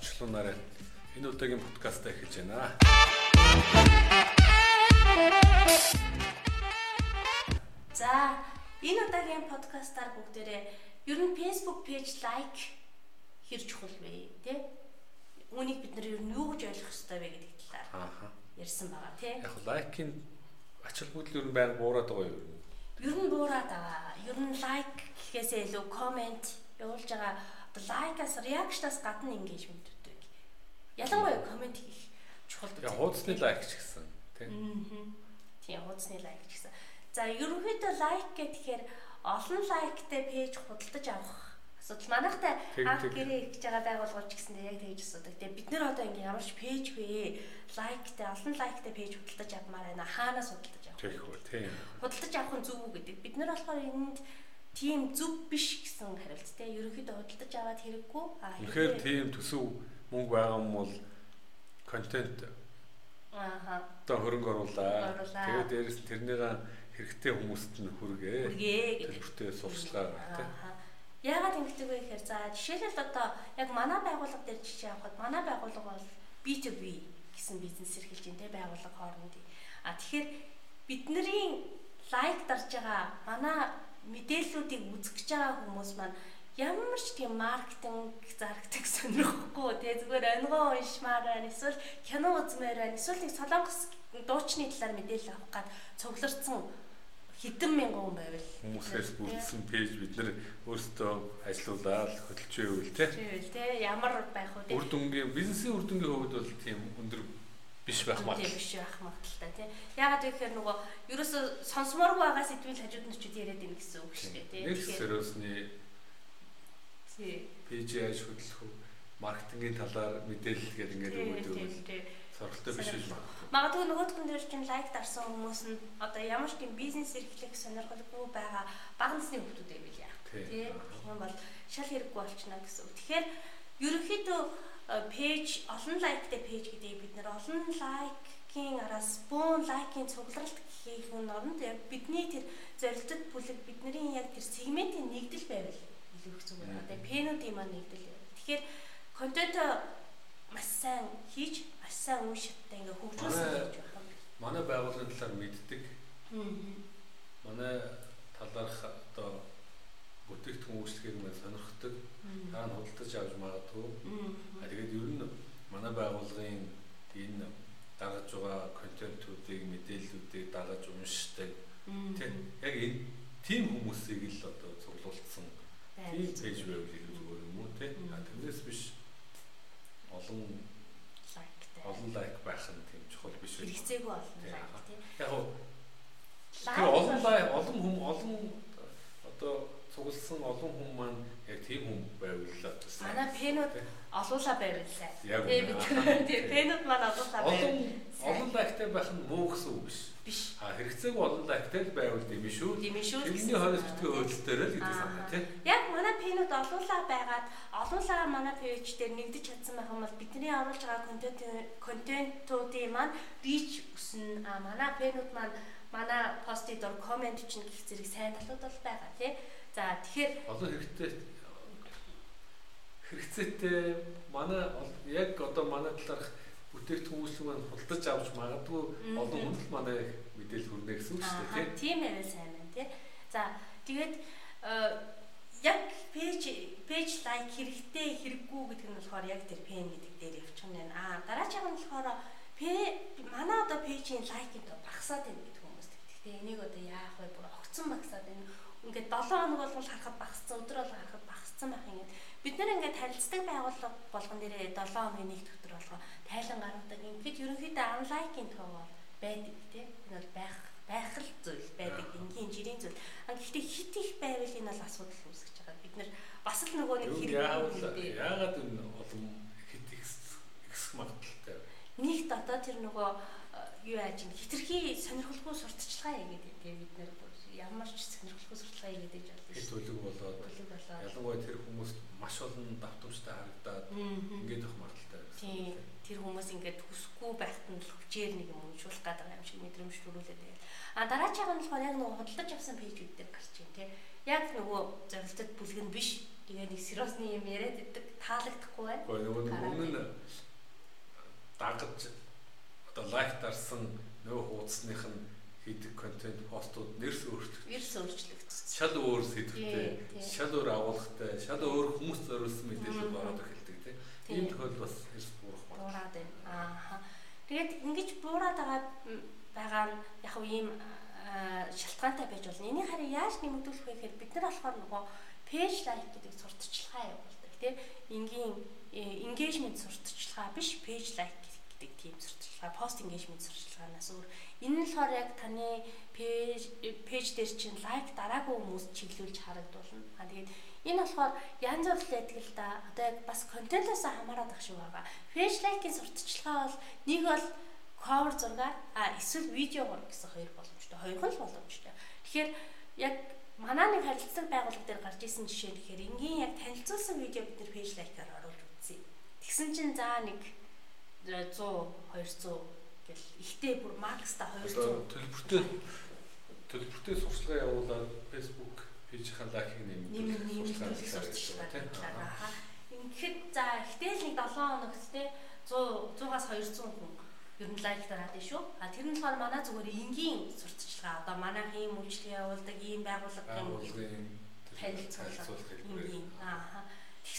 Баатарчлуу нараа энэ удаагийн подкастаа эхэлж байна. За энэ удаагийн подкастаар бүгдээрээ ер нь Facebook page like хэр чухал вэ тий? Үүнийг бид нар ер нь юу гэж ойлгох ёстой вэ гэдэг талаар ярьсан байгаа тий. Яг лайкийн ач холбогдол ер нь байнга буураад байгаа юу? Ер нь буураад байгаа. Ер нь like гэхээсээ илүү comment явуулж байгаа. Like-аас reaction-аас гадна engagement үүдэг. Ялангуяа comment хийх чухал Яг хуудасны лайк ч гэсэн тий. Аа. Тийм хуудасны лайк ч гэсэн. За ерөнхийдөө лайк гэхээр олон лайктай пэйж худалдаж авах асуудал манайхтай анх гэрээ эргэж байгаа байгууллагч гэсэн яг тэгж асуудаг. Тэгээ бид нар одоо ингээ ямар ч пэйж вэ? Лайктай олон лайктай пэйж худалдаж авмаар байна. Хаанаас худалдаж авах? Тэгэх үү тий. Худалдаж авах нь зөв үү гэдэг. Бид нар болохоор энд тийм зөв биш гэсэн хариулт те. Ерөнхийдөө худалдаж аваад хэрэггүй. Аа Үнэхээр тийм төсөв мөнгө байгаа юм бол контент Ааха. одоо хөрөнгө оруулаа. Тэгээд дээрэс нь тэрнийг хэрэгтэй хүмүүст нь хүргээ. Сурчлагаа тий. Ааха. Яагаад ингэдэг вэ гэхээр за жишээлбэл одоо яг манай байгууллага дээр жишээ авахад манай байгууллага бол B2B гэсэн бизнес эрхэлж байна те байгууллага хоорондын. А тэгэхээр бидний лайк дарж байгаа манай мэдээллүүдийг үзэж байгаа хүмүүс маань ямар ч тийм маркетинг зарагдаг сонирхохгүй те зүгээр онгоо уншмаар байна эсвэл кино үзмээр байна эсвэл нэг солонгос дуучны талаар мэдээлэл авах гад цугларсан хэдэн мянган хүн байвал Хүмүүсээс бүрдсэн пэйж бид нар өөрсдөө ажилуулаад хөдөлж байвал тий. Те ямар байх вэ? Үр дүнгийн бизнесийн үр дүнгийн хувьд бол тийм өндөр биш байх. Тийм биш байх магадaltaй тий. Ягаад гэвэл нөгөө ерөөсө сонсомооргүй байгаа сэдвийг хажууд нь ч үгүй яриад байна гэсэн үг шүү дээ тий. Нэг сөрөөсний тий. хөдлөх вэ? Маркетингийн талаар мэдээлэл гээд ингээд өгөөд өгвөл сорилттой биш биш магадгүй. Магадгүй нөгөөдгөн дээр чинь лайк дарсан хүмүүс нь одоо ямар ч тийм бизнес эрхлэх сонирхолгүй байгаа бага насны хүмүүс байв яа. Тий. Тийм бол шал хэрэггүй болчихно гэсэн үг. Тэгэхээр ерөнхийдөө пэйж олон лайктай пэйж гэдэг бид нэр олон лайкийн араас бөөн лайкийн цугларалт хийх нь оронд яг бидний тэр зорилтод бүлэг бидний яг тэр сегментийн нэгдэл байвал илүү их зүгээр. Одоо пэнүүдийн маань нэгдэл. Тэгэхээр контент маш сайн хийж маш сайн үн шаттай ингээ хөгжүүлсэн гэж байна. Манай байгууллагын талаар мэддэг. Манай талаарх бүтээгдэхүүн үйлчлэгийг маань сонирхдаг. Та нь худалдаж авч магадгүй. А тэгээд ер нь манай байгууллагын энэ дагаж байгаа контентуудыг мэдээллүүдийг дагаж уншдаг. Тэг. Яг энэ тим хүмүүсийг л одоо цуглуулсан тийм пэйж байвал илүү зүгээр юм уу те. А тэрнээс биш олон лайктай. олон лайк байх нь тийм чухал биш үү? хэрэгцээгүй олон лайк тий. Яг тэр олон лайк олон хүм олон одоо цугласан олон хүм маань яг тийм одоо сайн. Манай пенүүд Тий. олуула байвал сайн. Яг Тий үнэ. бид тий пенүүд маань олуула байвал олон лайктай байх нь муу гэсэн үг биш. биш. А хэрэгцээгүй олон лайктай байвал тийм биш үү? Тийм шүү. Тэрний хооронд битгий хөөцөлтөөр л гэдэг санаа тий. Яг манай пенүүд олуула байгаад олуулаа манай пэйж дээр нэгдэж чадсан байх юм бол бидний оруулж байгаа контент контентуудын маань рич өснө. А манай пенүүд маань манай постыг дор комент чинь гих зэрэг сайн талууд бол байгаа тий. За тэгэхээр Одоо хэрэгтэй хэрэгцээтэй манай яг одоо манай талаарх бүтээгдэхүүн үйлчлэг маань худалдаж авч магадгүй олон хүнд л манай мэдээлэл хүрнэ гэсэн үг шүү дээ тийм байвал сайн байна тий. За тэгээд э, яг пэйж пэйж лайк хэрэгтэй хэрэггүй гэдэг нь болохоор яг тэр пен гэдэг дээр явчих нь байна. Аа дараачих нь болохоор пэ манай одоо пэйжийн лайкинг доо багасаад байна гэдэг хүмүүс тэгтээ энийг одоо яах вэ? Бүр огцон багасаад байна. Ингээд 7 хоног болгол харахад багассан, өдөр болгоо харахад багассан байх юм. Бид нэр ингээд харилцдаг байгууллага болгон дээрээ 7 хоногийн нэг өдөр болгоо тайлан гаргадаг. Ингээд ерөнхийдөө анлайкийн тоо бол байдаг тийм. Энэ бол байх байх л зүйл байдаг. Энгийн жирийн зүйл. А гэхдээ хит их байвал энэ бол асуудал үүсгэж байгаа. Бид нэр бас л нөгөө нэг хэрэг яагаад энэ олон хит ихс- ихсэх магадaltaй вэ? нэгт одоо тэр нөгөө э, юу яаж юм хитрхи сонирхолгүй сурталчилгаа хийгээд байна. Тэгээ бид нэр ямар ч сонирхолгүй сурталчилгаа хийгээд Хит болно. үлэг болоод Бүлэг болоо. ялангуяа тэр хүмүүст маш олон давтамжтай харагдаад ингээд их магадaltaй байсан. Тийм. Тэр хүмүүс ингээд хүсэхгүй байхад нь л хүчээр нэг юм уншуулах гэдэг юм шиг мэдрэмж төрүүлээд байгаад. А дараагийн нь болохоор яг нөгөө худалдаж авсан пэйжүүд дээр гарч ийн тий. Яг нөгөө зорилтод бүлэг нь биш. Тэгээ нэг сериосны юм яриад идэг таалагдахгүй байна. Гэхдээ нөгөө өмнө нь дагаж одоо лайк дарсан нөгөө хуудасных нь хийдэг контент постууд нэрс өөрчлөгдөж. Нэрс өөрчлөгдөж. Шал өөр сэдвтэй, шал өөр агуулгатай, шал өөр хүмүүс зориулсан мэдээлэл ороод эхэлдэг тийм. Ийм тохиолдол бас эрс буурах байна. Буураад байна. Аа. Тэгээд ингэж буураад байгаа байгаа нь яг уу ийм шалтгаантай байж болно. Энийг харин яаж нэмэгдүүлэх вэ гэхээр бид нар болохоор нөгөө пэйж лайк гэдэг сурталчилгаа явуулдаг тийм. Ингийн engagement сурталчилгаа биш пэйж лайк гэдэг тийм сурталчилгаа, пост engagement сурталчилгаанаас өөр Энэ нь болохоор яг таны пэйж пэйж дээр чинь лайк дараагүй хүмүүс чиглүүлж харагдуулна. А тэгээд энэ болохоор янз бүр л байдаг л да. Одоо яг бас контентоос хамаарат ах шиг байгаа. Пэйж лайкийн сурталчилгаа бол нэг бол cover зургаар а эсвэл видео гор гэсэн хоёр боломжтой. Хоёр л боломжтой. Тэгэхээр яг манай нэг харилцаг байгууллага дээр гарч исэн жишээ тэгэхээр энгийн яг танилцуулсан видео бид нэр пэйж лайкаар оруулж үзье. Тэгсэн чинь за нэг 100 200 гэл. Ихтэй бүр макста 200 төлбөртэй төлбөртэй сурчлагаа явуулаад Facebook пэйжийн лайкийг нэмээд сурчлагаа Ингээд за ихтэй л нэг 7 хоногт те 100 100-аас 200 хүн. Ер нь лайк дараад байна шүү. А тэр нь болохоор манай зүгээр энгийн сурталчилгаа. Одоо манай ийм үйлчлэг явуулдаг ийм байгууллагын танилцуулга энгийн. Аа.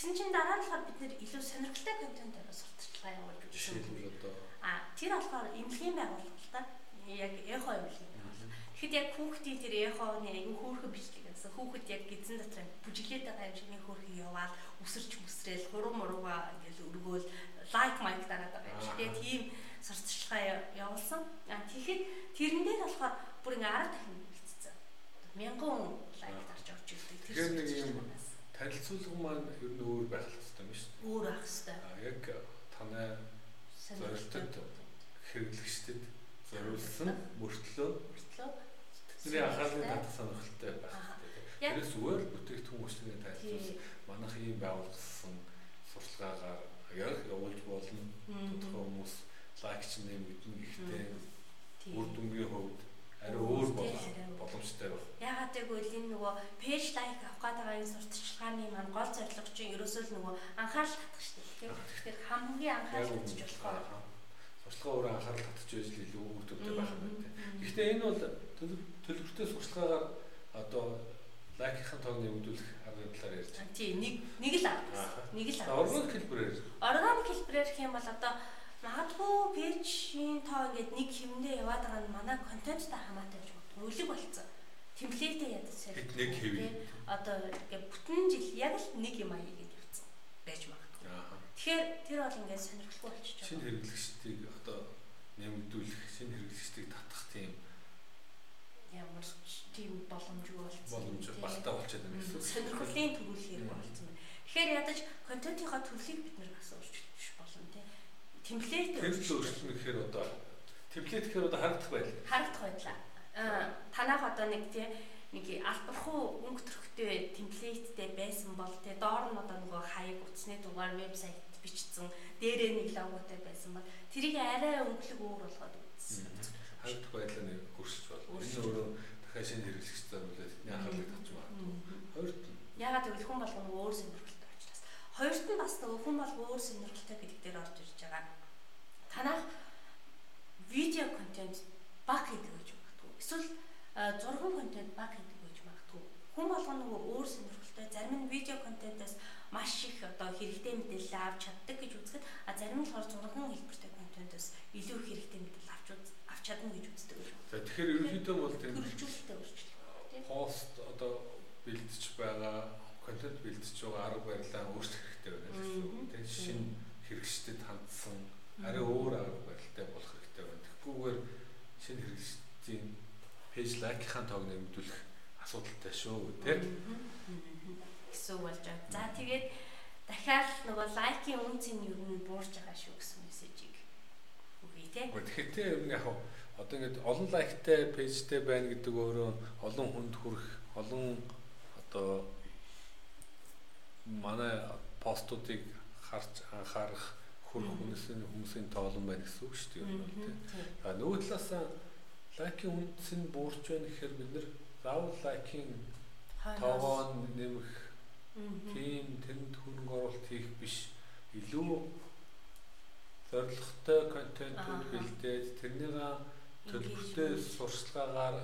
Тэгсэн чинь дараа нь болохоор бид нэр илүү сонирхолтой контент сурталчилгаа явуулж үзсэн. Одоо А тэр болохоор эмнэлгийн байгууллага л та. Яг эхо эмнэлгийн байгууллага. Тэгэхэд яг хүүхдийн тэр эхоны аягүй хөөрхөн бичлэг гэсэн. Хүүхэд яг гизэн дотор бүжиглээд байгаа юм шиг нэг хөөрхөн яваад үсэрч мүсрээл хуруу мурууга ингээл өргөөл лайк майк дараад байгаа юм шиг. Тэгээ тийм сурталчилгаа явуулсан. А тэгэхэд тэрэн дээр болохоор бүр ингээ 10 дахин бэлтцсэн. Мянган лайк дарж авч ирдэг. Тэр нэг юм танилцуулга маань ер нь өөр байх хэрэгтэй юм шүү дээ. Өөр ах хэрэгтэй. А яг танай зорилтод хэрэглэгчдэд зориулсан мөртлөө мөртлөө. тэдний анхаарлын татах сонирхолтой байх хэрэгтэй. Тэрээс зүгээр бүтээгдэхүүн үйлчлэгээ тайлбарлаж манайх ийм байгуулсан сурталгаагаар яг явуулж болно. Тодорхой хүмүүс лайкч нэмэгдэн гэхдээ үр дүнгийн хувьд арай өөр боломжтой байна. Ягаад гэвэл энэ нөгөө пэйж лайк авах гэдэг энэ сурталчилгааны маань гол зорилго чинь ерөөсөө л нөгөө анхаарал татах шүү дээ. Тэгэхээр хамгийн анхаарал татчих болохоор сурталчилгаа өөрөө анхаарал татчих байж л илүү өгдөгтэй байх юм байна. Гэхдээ энэ бол төлөвлөлтөй сурталчилгаагаар одоо лайкийн тоог нэмэгдүүлэх аргын талаар ярьж байна. Тийм нэг нэг л арга. Нэг л арга. Органик хэлбэрээр. Органик хэлбэрээр юм бол одоо магадгүй пэйжийн тоо ингээд нэг хэмнээ яваад байгаа нь манай контенттай хамаатай гэж боддог. Өлөг болцсон. Темплейтээ ядаж сайд. Нэг хэвээ. Одоо ингээд бүтэн жил яг л нэг юм аяа гэж явцсан. Байж магадгүй. Тэгэхээр тэр бол ингээд сонирхолтой болчихж байгаа. Шинэ хэрэглэгчдийг одоо нэмэгдүүлэх, шинэ хэрэглэгчдийг татах тийм ямар тийм боломжгүй болсон. Боломж багтаа болчиход байна гэсэн. Сонирхлын төрүүлэх юм болсон байна. Тэгэхээр ядаж контентынхаа төрлийг бид нэр өөрчилж темплейт өөрчлөлт өөрчлөлт гэхээр одоо темплейт гэхээр одоо харагдах байл. Харагдах байдлаа. Аа танах одоо нэг тий нэг албархуу өнгө төрхтэй темплейттэй байсан бол тий доор нь одоо нөгөө хаяг утасны дугаар вебсайт бичсэн дээрээ нэг логотой байсан бол тэрийг арай өнгөлөг өөр болгоод үзсэн. Харагдах байдлаа нэг хөрсөж болно. Энэ өөрөө дахиад шинэ хэрэглэгч зориулаад бидний анхаарлыг татж байна. Хоёрт нь ягаад гэвэл хүн болгоно өөр учраас. Хоёрт нь бас нөгөө хүн бол өөр сонирхолтой гэдэг дээр орж ирж байгаа танах видео контент баг хийдэг гэж магадгүй. Эсвэл зургийн контент баг хийдэг гэж магадгүй. Хүн болгоно нөгөө өөр сонирхолтой зарим нь видео контентоос маш их одоо хэрэгтэй мэдээлэл авч чаддаг гэж үзэхэд а зарим нь болохоор зургийн хэлбэртэй контентоос илүү их хэрэгтэй мэдээлэл авч авч чадна гэж үздэг. За тэгэхээр ерөнхийдөө бол тийм хөгжүүлэлттэй өөрчлөлт. Пост одоо бэлдэж байгаа контент бэлдэж байгаа арга барилаа өөрчлөх хэрэгтэй байна гэсэн үг. Тэгээд шинэ хэрэгчдэд хандсан арай өөр арга барилтай болох хэрэгтэй байна. Тэгхгүйгээр шинэ хэрэглэгчдийн пэйж лайкийн тоог нэмэгдүүлэх асуудалтай шүү тийм гэсэн болж байгаа. За тэгээд дахиад нөгөө лайкийн үнцийн юу нь буурж байгаа шүү гэсэн мессежийг өгье тийм. Тэгэхээр ер нь яг одоо ингээд олон лайктай пэйжтэй байна гэдэг өөрөө олон хүнд хүрэх олон одоо манай постуудыг харж анхаарах хүрх хүмүүсийн хүмүүсийн тоолон байна гэсэн үг шүү дээ ер нь тийм. А нөгөө талаас лайкийн үндэс нь буурч байна гэхээр бид нэр заавал лайкийн тоогоо нэмэх тийм тэнд хөрөнгө оруулалт хийх биш. Илүү зорилготой контентууд бэлдээд тэрнийгээ төлөвлөлтөө сурчлагаагаар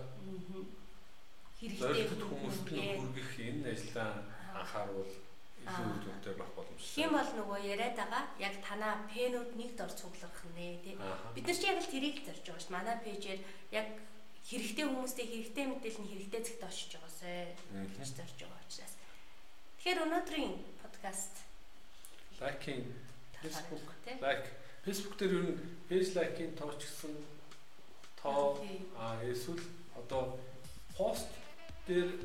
хэрэгтэй хүмүүст нь хүргэх энэ ажлаа анхааруул дүнтэй байх боломжтой. Тийм бол нөгөө яриад байгаа яг танаа пэнүүд нэгд ор цуглах нэ тий. Бид нар чи яг л тэрийг л зорж байгаа шүү. Манай пэйжээр яг хэрэгтэй хүмүүстэй хэрэгтэй мэдээлэл нь хэрэгтэй зэгт очиж байгаасай гэж зорж байгаа учраас. Тэгэхээр өнөөдрийн подкаст лайкинг Facebook лайк Facebook дээр ер нь пэйж лайкийн тооч гэсэн тоо а эсвэл одоо пост дээр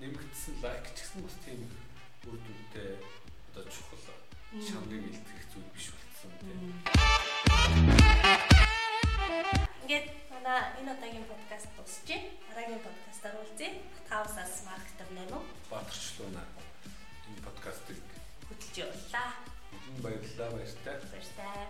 нэмэгдсэн лайк ч гэсэн бас тийм үр дүнтэй одоо чухал шамгийг илтгэх зүйл биш болсон тийм. Ингээд манай энэ удаагийн подкаст дуусчихъя. Дараагийн подкастаар уулзъя. Таусаас маркетер нэмэ. Батарчлууна. Энэ подкастыг хөтлж явууллаа. Баярлалаа баяртай. Баяртай.